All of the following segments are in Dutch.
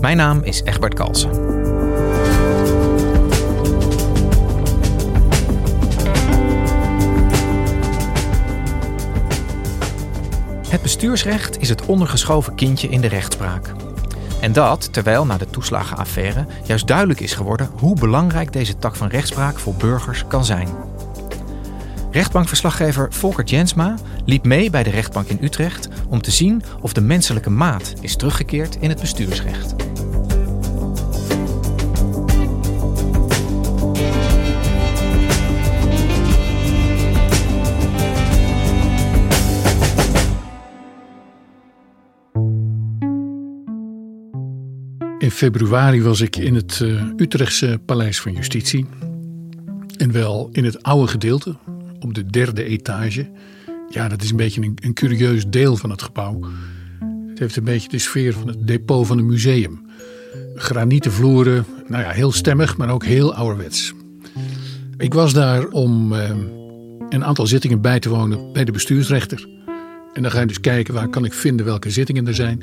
Mijn naam is Egbert Kalsen. Het bestuursrecht is het ondergeschoven kindje in de rechtspraak. En dat terwijl na de toeslagenaffaire juist duidelijk is geworden hoe belangrijk deze tak van rechtspraak voor burgers kan zijn. Rechtbankverslaggever Volker Jensma liep mee bij de rechtbank in Utrecht om te zien of de menselijke maat is teruggekeerd in het bestuursrecht. In februari was ik in het uh, Utrechtse Paleis van Justitie. En wel in het oude gedeelte, op de derde etage. Ja, dat is een beetje een, een curieus deel van het gebouw. Het heeft een beetje de sfeer van het depot van een museum. Granieten vloeren, nou ja, heel stemmig, maar ook heel ouderwets. Ik was daar om uh, een aantal zittingen bij te wonen bij de bestuursrechter. En dan ga je dus kijken waar kan ik vinden welke zittingen er zijn.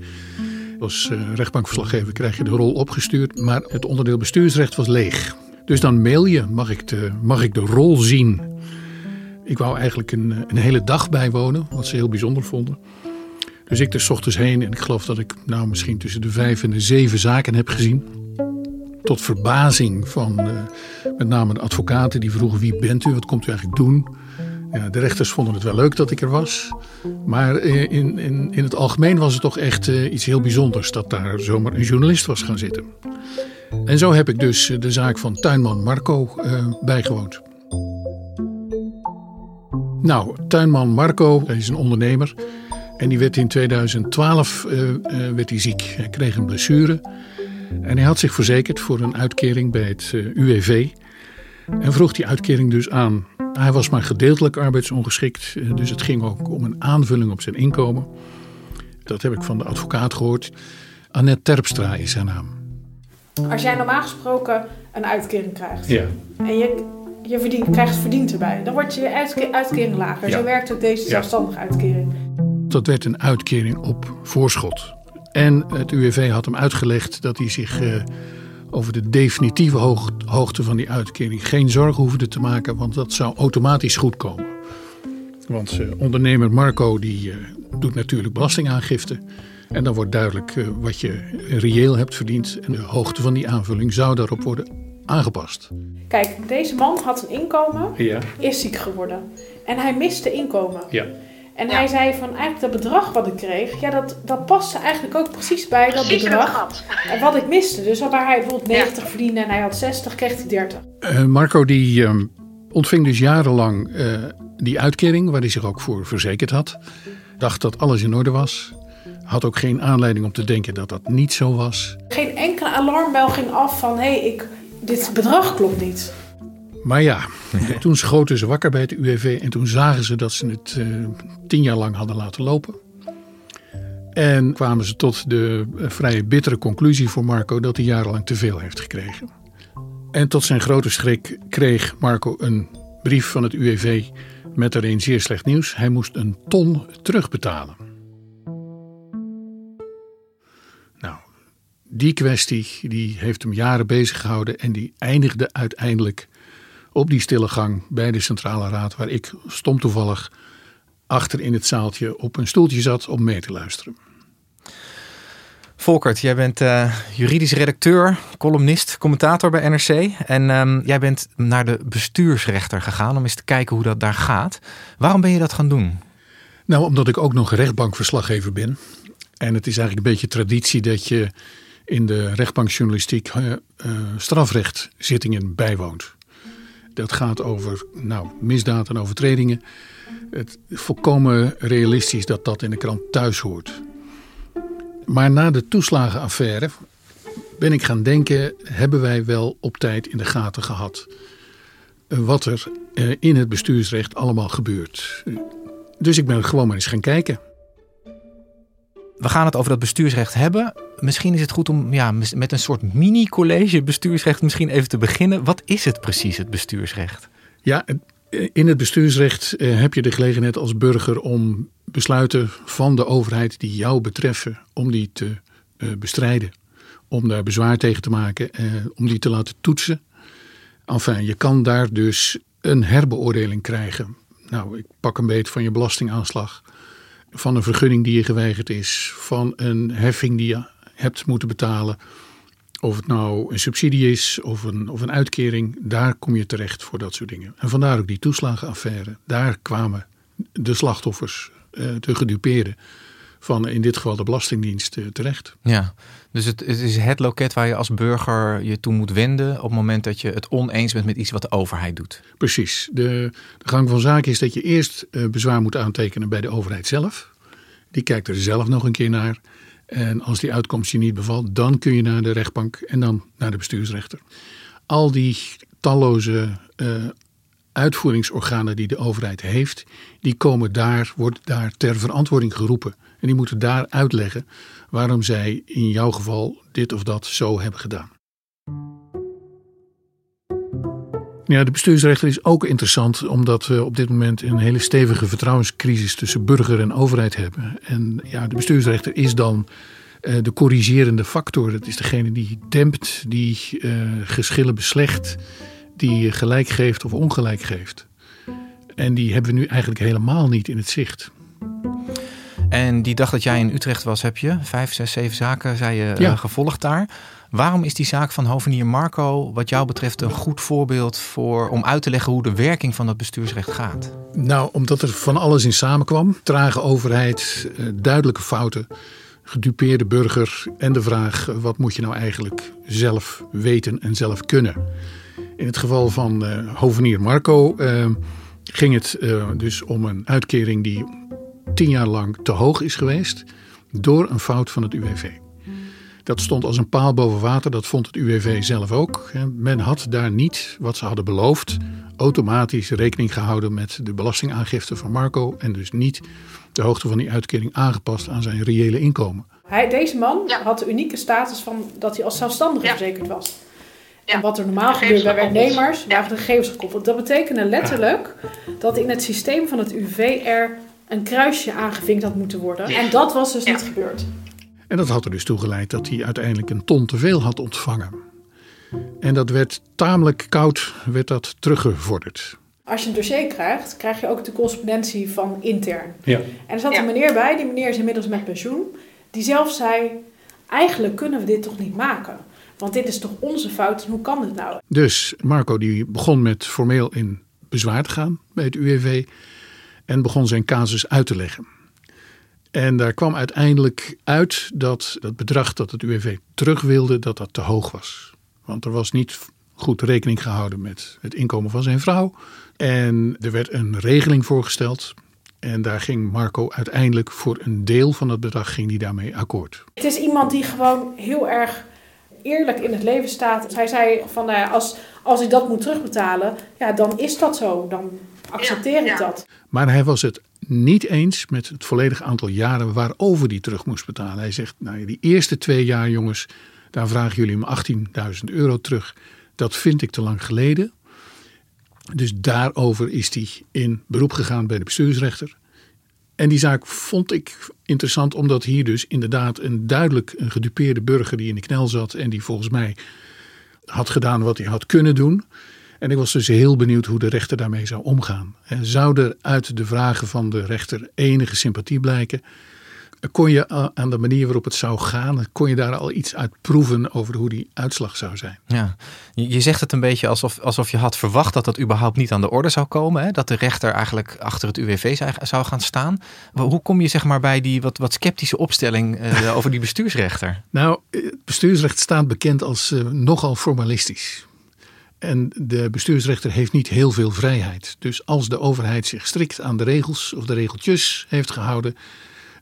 Als uh, rechtbankverslaggever krijg je de rol opgestuurd, maar het onderdeel bestuursrecht was leeg. Dus dan mail je, mag ik de, mag ik de rol zien? Ik wou eigenlijk een, een hele dag bijwonen, wat ze heel bijzonder vonden. Dus ik er s ochtends heen en ik geloof dat ik nou misschien tussen de vijf en de zeven zaken heb gezien. Tot verbazing van uh, met name de advocaten die vroegen wie bent u, wat komt u eigenlijk doen? Ja, de rechters vonden het wel leuk dat ik er was. Maar in, in, in het algemeen was het toch echt uh, iets heel bijzonders dat daar zomaar een journalist was gaan zitten. En zo heb ik dus de zaak van tuinman Marco uh, bijgewoond. Nou, tuinman Marco is een ondernemer. En die werd in 2012 uh, werd hij ziek. Hij kreeg een blessure. En hij had zich verzekerd voor een uitkering bij het UWV. En vroeg die uitkering dus aan. Hij was maar gedeeltelijk arbeidsongeschikt, dus het ging ook om een aanvulling op zijn inkomen. Dat heb ik van de advocaat gehoord. Annette Terpstra is haar naam. Als jij normaal gesproken een uitkering krijgt ja. en je, je verdient, krijgt verdiend erbij, dan wordt je uitkering lager. Ja. Zo werkt ook deze zelfstandige uitkering. Dat werd een uitkering op voorschot. En het UWV had hem uitgelegd dat hij zich uh, over de definitieve hoog, hoogte van die uitkering geen zorgen hoefde te maken, want dat zou automatisch goed komen. Want uh, ondernemer Marco die uh, doet natuurlijk belastingaangifte. En dan wordt duidelijk uh, wat je reëel hebt verdiend. En de hoogte van die aanvulling zou daarop worden aangepast. Kijk, deze man had een inkomen, ja. is ziek geworden. En hij miste inkomen. Ja. En ja. hij zei van eigenlijk dat bedrag wat ik kreeg, ja, dat, dat paste eigenlijk ook precies bij dat bedrag. En wat ik miste. Dus waar hij bijvoorbeeld 90 ja. verdiende en hij had 60, kreeg hij 30. Uh, Marco die uh, ontving dus jarenlang uh, die uitkering waar hij zich ook voor verzekerd had. Dacht dat alles in orde was. Had ook geen aanleiding om te denken dat dat niet zo was. Geen enkele alarmbel ging af van hé, hey, ik, dit bedrag klopt niet. Maar ja, toen schoten ze wakker bij het UWV en toen zagen ze dat ze het uh, tien jaar lang hadden laten lopen. En kwamen ze tot de uh, vrij bittere conclusie voor Marco dat hij jarenlang te veel heeft gekregen. En tot zijn grote schrik kreeg Marco een brief van het UWV met daarin zeer slecht nieuws. Hij moest een ton terugbetalen. Nou, die kwestie die heeft hem jaren bezig gehouden en die eindigde uiteindelijk op die stille gang bij de Centrale Raad, waar ik stom toevallig achter in het zaaltje op een stoeltje zat om mee te luisteren. Volkert, jij bent uh, juridisch redacteur, columnist, commentator bij NRC. En um, jij bent naar de bestuursrechter gegaan om eens te kijken hoe dat daar gaat. Waarom ben je dat gaan doen? Nou, omdat ik ook nog rechtbankverslaggever ben. En het is eigenlijk een beetje traditie dat je in de rechtbankjournalistiek uh, uh, strafrechtzittingen bijwoont. Dat gaat over nou, misdaad en overtredingen. Het volkomen realistisch dat dat in de krant thuis hoort. Maar na de toeslagenaffaire ben ik gaan denken: hebben wij wel op tijd in de gaten gehad wat er eh, in het bestuursrecht allemaal gebeurt? Dus ik ben gewoon maar eens gaan kijken. We gaan het over dat bestuursrecht hebben. Misschien is het goed om ja, met een soort mini-college bestuursrecht misschien even te beginnen. Wat is het precies, het bestuursrecht? Ja, in het bestuursrecht eh, heb je de gelegenheid als burger om besluiten van de overheid die jou betreffen, om die te eh, bestrijden. Om daar bezwaar tegen te maken, eh, om die te laten toetsen. Enfin, je kan daar dus een herbeoordeling krijgen. Nou, ik pak een beet van je belastingaanslag, van een vergunning die je geweigerd is, van een heffing die je hebt moeten betalen. Of het nou een subsidie is of een, of een uitkering, daar kom je terecht voor dat soort dingen. En vandaar ook die toeslagenaffaire. Daar kwamen de slachtoffers, eh, de gedupeerden, van in dit geval de Belastingdienst eh, terecht. Ja, dus het, het, is het loket waar je als burger je toe moet wenden op het moment dat je het oneens bent met iets wat de overheid doet. Precies. De, de gang van zaken is dat je eerst uh, bezwaar moet aantekenen bij de overheid zelf. Die kijkt er zelf nog een keer naar. En als die uitkomst je niet bevalt, dan kun je naar de rechtbank en dan naar de bestuursrechter. Al die talloze uh, uitvoeringsorganen die de overheid heeft, die komen daar, worden daar ter verantwoording geroepen. En die moeten daar uitleggen waarom zij in jouw geval dit of dat zo hebben gedaan. Ja, de bestuursrechter is ook interessant omdat we op dit moment een hele stevige vertrouwenscrisis tussen burger en overheid hebben. En ja, de bestuursrechter is dan uh, de corrigerende factor. Dat is degene die dempt, die uh, geschillen beslecht, die gelijk geeft of ongelijk geeft. En die hebben we nu eigenlijk helemaal niet in het zicht. En die dag dat jij in Utrecht was, heb je vijf, zes, zeven zaken, zei je, ja. uh, gevolgd daar. Waarom is die zaak van hovenier Marco, wat jou betreft, een goed voorbeeld voor, om uit te leggen hoe de werking van dat bestuursrecht gaat? Nou, omdat er van alles in samenkwam. Trage overheid, uh, duidelijke fouten, gedupeerde burger en de vraag: wat moet je nou eigenlijk zelf weten en zelf kunnen? In het geval van uh, hovenier Marco ging het dus om een uitkering die tien jaar lang te hoog is geweest door een fout van het UWV. Dat stond als een paal boven water, dat vond het UWV zelf ook. Men had daar niet, wat ze hadden beloofd, automatisch rekening gehouden met de belastingaangifte van Marco en dus niet de hoogte van die uitkering aangepast aan zijn reële inkomen. Hij, deze man ja. had de unieke status van dat hij als zelfstandige ja. verzekerd was. Ja. En wat er normaal gebeurt bij werknemers, waren de gegevens gekoppeld. Dat betekende letterlijk dat in het systeem van het UV er een kruisje aangevinkt had moeten worden. En dat was dus niet gebeurd. En dat had er dus toe geleid dat hij uiteindelijk een ton te veel had ontvangen. En dat werd tamelijk koud, werd dat teruggevorderd. Als je een dossier krijgt, krijg je ook de correspondentie van intern. Ja. En er zat een meneer bij, die meneer is inmiddels met pensioen, die zelf zei: Eigenlijk kunnen we dit toch niet maken? Want dit is toch onze fout en hoe kan dit nou? Dus Marco die begon met formeel in bezwaar te gaan bij het UWV en begon zijn casus uit te leggen. En daar kwam uiteindelijk uit dat het bedrag dat het UWV terug wilde, dat dat te hoog was. Want er was niet goed rekening gehouden met het inkomen van zijn vrouw. En er werd een regeling voorgesteld. En daar ging Marco uiteindelijk voor een deel van het bedrag ging die daarmee akkoord. Het is iemand die gewoon heel erg eerlijk in het leven staat. Hij zei van nou als, als ik dat moet terugbetalen, ja, dan is dat zo. Dan accepteer ik ja, ja. dat. Maar hij was het niet eens met het volledige aantal jaren waarover hij terug moest betalen. Hij zegt, nou die eerste twee jaar jongens, daar vragen jullie hem 18.000 euro terug. Dat vind ik te lang geleden. Dus daarover is hij in beroep gegaan bij de bestuursrechter. En die zaak vond ik interessant omdat hier dus inderdaad een duidelijk een gedupeerde burger die in de knel zat en die volgens mij had gedaan wat hij had kunnen doen. En ik was dus heel benieuwd hoe de rechter daarmee zou omgaan. Zou er uit de vragen van de rechter enige sympathie blijken? kon je aan de manier waarop het zou gaan, kon je daar al iets uit proeven over hoe die uitslag zou zijn. Ja, je zegt het een beetje alsof, alsof je had verwacht dat dat überhaupt niet aan de orde zou komen. Hè? Dat de rechter eigenlijk achter het UWV zou gaan staan. Hoe kom je zeg maar bij die wat, wat sceptische opstelling uh, over die bestuursrechter? Nou, het bestuursrecht staat bekend als uh, nogal formalistisch. En de bestuursrechter heeft niet heel veel vrijheid. Dus als de overheid zich strikt aan de regels of de regeltjes heeft gehouden,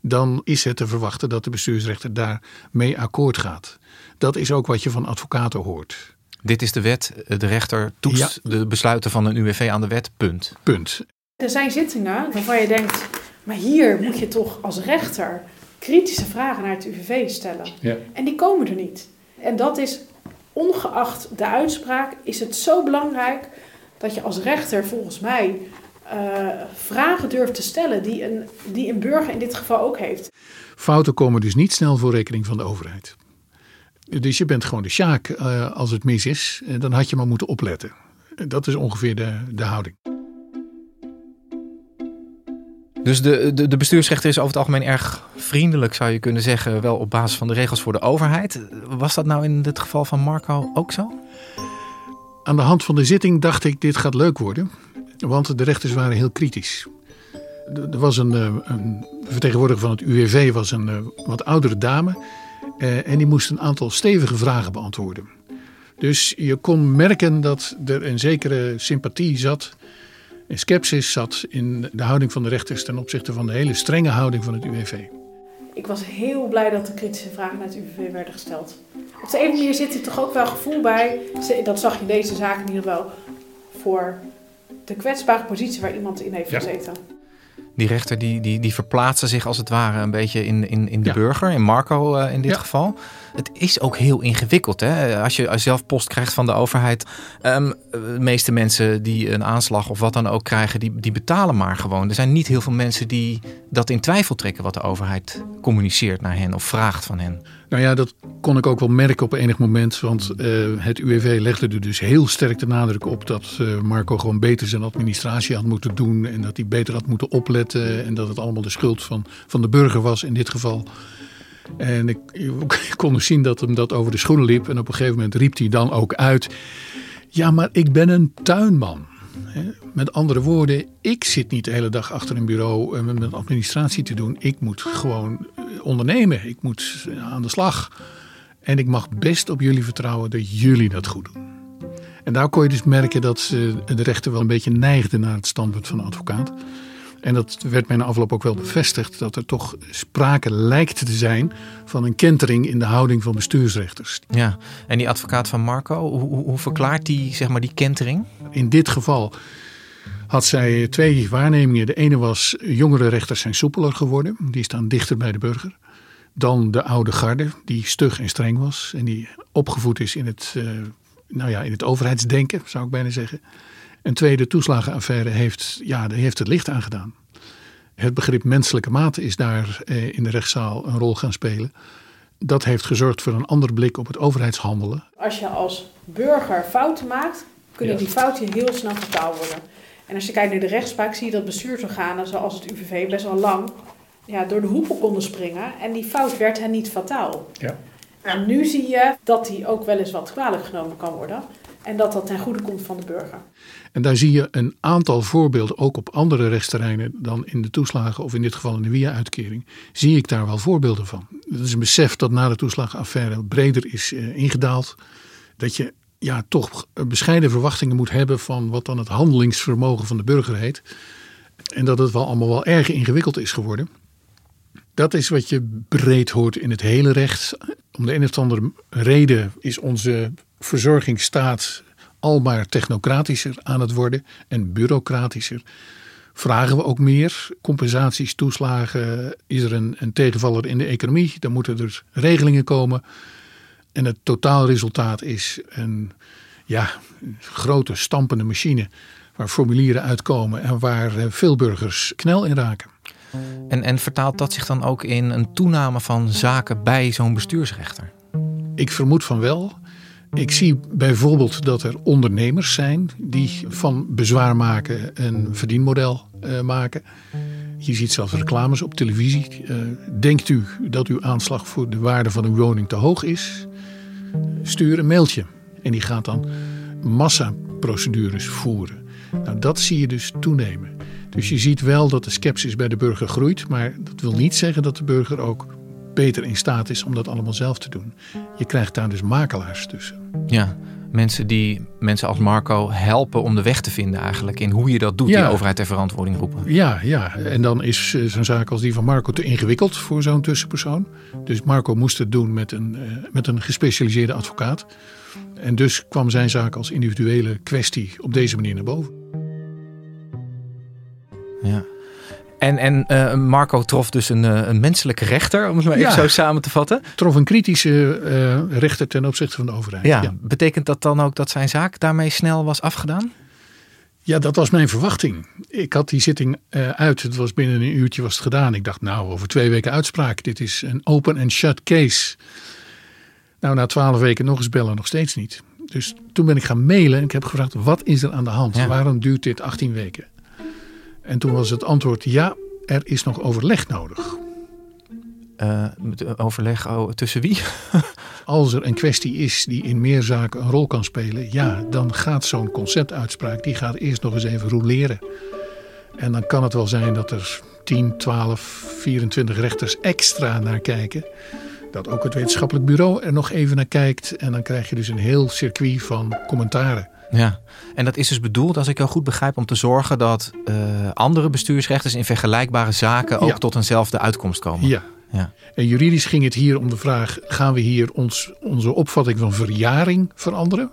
dan is het te verwachten dat de bestuursrechter daarmee akkoord gaat. Dat is ook wat je van advocaten hoort. Dit is de wet, de rechter toetst de besluiten van een UWV aan de wet, punt. Punt. Er zijn zittingen waarvan je denkt, maar hier moet je toch als rechter kritische vragen naar het UWV stellen. Ja. En die komen er niet. En dat is, ongeacht de uitspraak, is het zo belangrijk dat je als rechter volgens mij uh, vragen durft te stellen die een, die een burger in dit geval ook heeft. Fouten komen dus niet snel voor rekening van de overheid. Dus je bent gewoon de sjaak uh, als het mis is. En dan had je maar moeten opletten. Dat is ongeveer de, de houding. Dus de, de, de, bestuursrechter is over het algemeen erg vriendelijk, zou je kunnen zeggen, wel op basis van de regels voor de overheid. Was dat nou in het geval van Marco ook zo? Aan de hand van de zitting dacht ik, dit gaat leuk worden. Want de rechters waren heel kritisch. Er was een, eh, een vertegenwoordiger van het UWV, was een eh, wat oudere dame. Eh, en die moest een aantal stevige vragen beantwoorden. Dus je kon merken dat er een zekere sympathie zat, sceptisch zat in de houding van de rechters ten opzichte van de hele strenge houding van het UWV. Ik was heel blij dat de kritische vragen naar het UWV werden gesteld. Op de een manier zit er toch ook wel gevoel bij, dat zag je in deze zaak in ieder geval, voor de kwetsbare positie waar iemand in heeft gezeten. Die rechter die, die, die verplaatste zich als het ware een beetje in, in, in de burger, in Marco uh, in dit geval. Het is ook heel ingewikkeld. Hè? Als je zelf post krijgt van de overheid. Um, de meeste mensen die een aanslag of wat dan ook krijgen, die, die betalen maar gewoon. Er zijn niet heel veel mensen die dat in twijfel trekken wat de overheid communiceert naar hen of vraagt van hen. Nou ja, dat kon ik ook wel merken op enig moment. Want uh, het UWV legde er dus heel sterk de nadruk op dat uh, Marco gewoon beter zijn administratie had moeten doen. En dat hij beter had moeten opletten. En dat het allemaal de schuld van, van de burger was in dit geval. En ik, ik kon dus zien dat hem dat over de schoenen liep. En op een gegeven moment riep hij dan ook uit: Ja, maar ik ben een tuinman. Met andere woorden, ik zit niet de hele dag achter een bureau eh, met administratie te doen. Ik moet gewoon eh, ondernemen. Ik moet eh, aan de slag. En ik mag best op jullie vertrouwen dat jullie dat goed doen. En daar kon je dus merken dat de rechter wel een beetje neigde naar het standpunt van de advocaat. En dat werd mij na afloop ook wel bevestigd dat er toch sprake lijkt te zijn van een kentering in de houding van bestuursrechters. Ja, en die advocaat van Marco, hoe, hoe verklaart die, zeg maar, die kentering? In dit geval had zij twee waarnemingen. De ene was jongere rechters zijn soepeler geworden, die staan dichter bij de burger. Dan de oude garde, die stug en streng was en die opgevoed is in het, uh, nou ja, in het overheidsdenken, zou ik bijna zeggen. Een tweede toeslagenaffaire heeft, ja, heeft het licht aangedaan. Het begrip menselijke maat is daar eh, in de rechtszaal een rol gaan spelen. Dat heeft gezorgd voor een ander blik op het overheidshandelen. Als je als burger fouten maakt, kunnen die fouten heel snel vertaald worden. En als je kijkt naar de rechtspraak, zie je dat bestuursorganen zoals het UVV best wel lang ja, door de hoepel konden springen. En die fout werd hen niet fataal. Ja. En nu zie je dat die ook wel eens wat kwalijk genomen kan worden. En dat dat ten goede komt van de burger. En daar zie je een aantal voorbeelden, ook op andere rechtsterreinen dan in de toeslagen of in dit geval in de WIA-uitkering, zie ik daar wel voorbeelden van. Dat is een besef dat na de toeslagenaffaire breder is uh, ingedaald. Dat je ja, toch bescheiden verwachtingen moet hebben van wat dan het handelingsvermogen van de burger heet. En dat het wel allemaal wel erg ingewikkeld is geworden. Dat is wat je breed hoort in het hele recht. Om de een of andere reden is onze verzorgingsstaat al maar technocratischer aan het worden en bureaucratischer. Vragen we ook meer compensaties, toeslagen? Is er een, een tegenvaller in de economie? Dan moeten er regelingen komen. En het totaalresultaat is een ja, grote stampende machine waar formulieren uitkomen en waar eh, veel burgers knel in raken. En, en vertaalt dat zich dan ook in een toename van zaken bij zo'n bestuursrechter? Ik vermoed van wel. Ik zie bijvoorbeeld dat er ondernemers zijn die van bezwaar maken een verdienmodel uh, maken. Je ziet zelfs reclames op televisie. Uh, denkt u dat uw aanslag voor de waarde van uw woning te hoog is? Stuur een mailtje. En die gaat dan massaprocedures voeren. Nou, dat zie je dus toenemen. Dus je ziet wel dat de sceptisch bij de burger groeit, maar dat wil niet zeggen dat de burger ook beter in staat is om dat allemaal zelf te doen. Je krijgt daar dus makelaars tussen. Ja, mensen die mensen als Marco helpen om de weg te vinden eigenlijk in hoe je dat doet, ja. die overheid ter verantwoording roepen. Ja, ja, en dan is eh, zo'n zaak als die van Marco te ingewikkeld voor zo'n tussenpersoon. Dus Marco moest het doen met een, uh, met een gespecialiseerde advocaat. En dus kwam zijn zaak als individuele kwestie op deze manier naar boven. Ja. En, en uh, Marco trof dus een, uh, een menselijke rechter, om het maar even zo samen te vatten. Trof een kritische uh, rechter ten opzichte van de overheid. Ja. ja. Betekent dat dan ook dat zijn zaak daarmee snel was afgedaan? Ja, dat was mijn verwachting. Ik had die zitting uit. Het was binnen een uurtje was het gedaan. Ik dacht, nou, over twee weken uitspraak. Dit is een open and shut case. Nou, na twaalf weken nog eens bellen, nog steeds niet. Dus toen ben ik gaan mailen en ik heb gevraagd, wat is er aan de hand? Ja. Waarom duurt dit 18 weken? En toen was het antwoord ja, er is nog overleg nodig. Uh, overleg oh, tussen wie? Als er een kwestie is die in meer zaken een rol kan spelen, ja, dan gaat zo'n conceptuitspraak, die gaat eerst nog eens even roleren. En dan kan het wel zijn dat er 10, 12, 24 rechters extra naar kijken. Dat ook het wetenschappelijk bureau er nog even naar kijkt. En dan krijg je dus een heel circuit van commentaren. Ja, en dat is dus bedoeld, als ik jou goed begrijp, om te zorgen dat uh, andere bestuursrechters in vergelijkbare zaken ook tot eenzelfde uitkomst komen. Ja. ja. En juridisch ging het hier om de vraag: gaan we hier ons, onze opvatting van verjaring veranderen?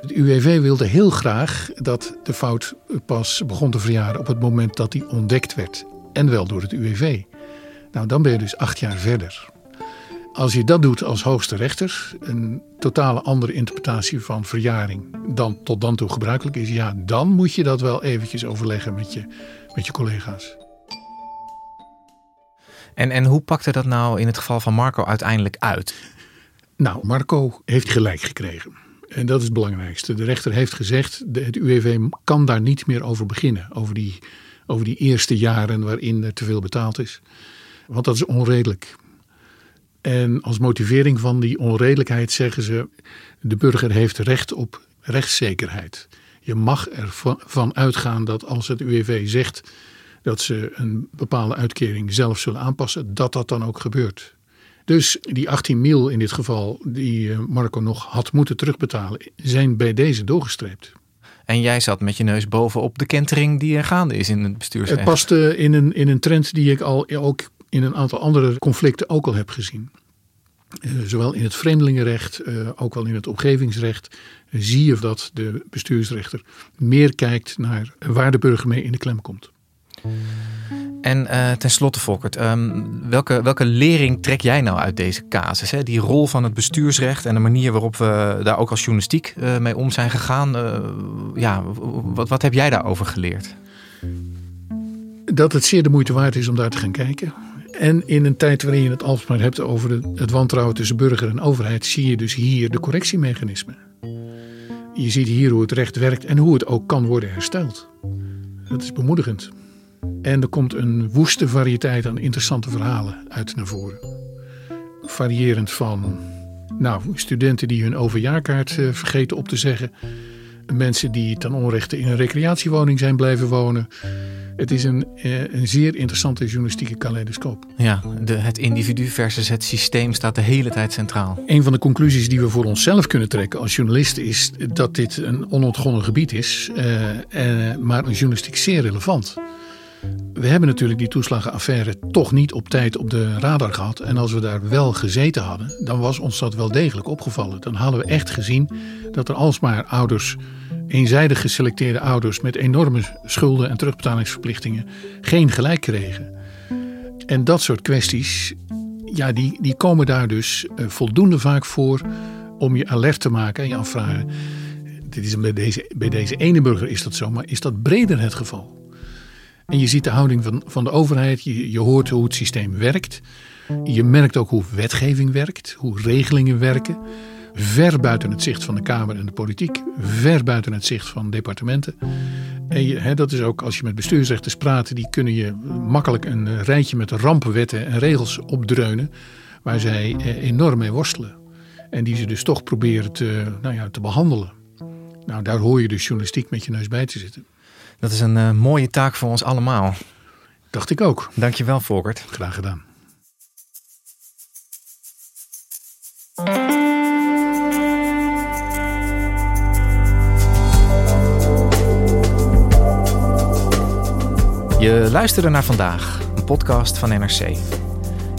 Het UWV wilde heel graag dat de fout pas begon te verjaren op het moment dat die ontdekt werd. En wel door het UWV. Nou, dan ben je dus acht jaar verder. Als je dat doet als hoogste rechter, een totale andere interpretatie van verjaring dan tot dan toe gebruikelijk is, ja, dan moet je dat wel eventjes overleggen met je, met je collega's. En, en hoe pakte dat nou in het geval van Marco uiteindelijk uit? Nou, Marco heeft gelijk gekregen. En dat is het belangrijkste. De rechter heeft gezegd, het UWV kan daar niet meer over beginnen. Over die, over die eerste jaren waarin er te veel betaald is. Want dat is onredelijk. En als motivering van die onredelijkheid zeggen ze: de burger heeft recht op rechtszekerheid. Je mag ervan uitgaan dat als het UWV zegt dat ze een bepaalde uitkering zelf zullen aanpassen, dat dat dan ook gebeurt. Dus die 18 mil in dit geval, die eh, Marco nog had moeten terugbetalen, zijn bij deze doorgestreept. En jij zat met je neus bovenop de kentering die er gaande is in het bestuursrecht. Het paste in een, in een trend die ik al ook in een aantal andere conflicten ook al heb gezien. Uh, zowel in het vreemdelingenrecht, uh, ook wel in het omgevingsrecht, uh, zie je dat de bestuursrechter meer kijkt naar waar de burger mee in de klem komt. En tenslotte, Volkert, um, welke, welke lering trek jij nou uit deze casus? Hè? Die rol van het bestuursrecht en de manier waarop we daar ook als journalistiek mee om zijn gegaan. ja, wat, wat heb jij daarover geleerd? Dat het zeer de moeite waard is om daar te gaan kijken. En in een tijd waarin je het alsmaar hebt over het wantrouwen tussen burger en overheid, zie je dus hier de correctiemechanismen. Je ziet hier hoe het recht werkt en hoe het ook kan worden hersteld. Dat is bemoedigend. En er komt een woeste variëteit aan interessante verhalen uit naar voren. Variërend van nou, studenten die hun overjaarkaart eh, vergeten op te zeggen. Mensen die ten onrechte in een recreatiewoning zijn blijven wonen. Het is een, eh, een zeer interessante journalistieke kaleidoscoop. Ja, de, het individu versus het systeem staat de hele tijd centraal. Een van de conclusies die we voor onszelf kunnen trekken als journalisten is dat dit een onontgonnen gebied is, uh, uh, maar journalistiek zeer relevant. We hebben natuurlijk die toeslagenaffaire toch niet op tijd op de radar gehad. En als we daar wel gezeten hadden, dan was ons dat wel degelijk opgevallen. Dan hadden we echt gezien dat er alsmaar ouders eenzijdig geselecteerde ouders met enorme schulden en terugbetalingsverplichtingen geen gelijk kregen. En dat soort kwesties, ja, die, die komen daar dus uh, voldoende vaak voor om je alert te maken en je afvragen. Dit is bij, deze, bij deze ene burger is dat zo, maar is dat breder het geval? En je ziet de houding van, van de overheid, je, je hoort hoe het systeem werkt. Je merkt ook hoe wetgeving werkt, hoe regelingen werken ver buiten het zicht van de Kamer en de politiek, ver buiten het zicht van departementen. En hè, dat is ook als je met bestuursrechters praat, die kunnen je makkelijk een rijtje met rampenwetten en regels opdreunen, waar zij eh, enorm mee worstelen. En die ze dus toch proberen te, nou ja, te behandelen. Nou, daar hoor je dus journalistiek met je neus bij te zitten. Dat is een uh, mooie taak voor ons allemaal. Dacht ik ook. Dankjewel, Volkert. Graag gedaan. Je luisterde naar vandaag, een podcast van NRC.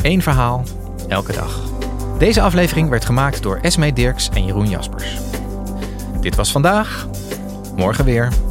Eén verhaal, elke dag. Deze aflevering werd gemaakt door Esme Dirks en Jeroen Jaspers. Dit was vandaag, morgen weer.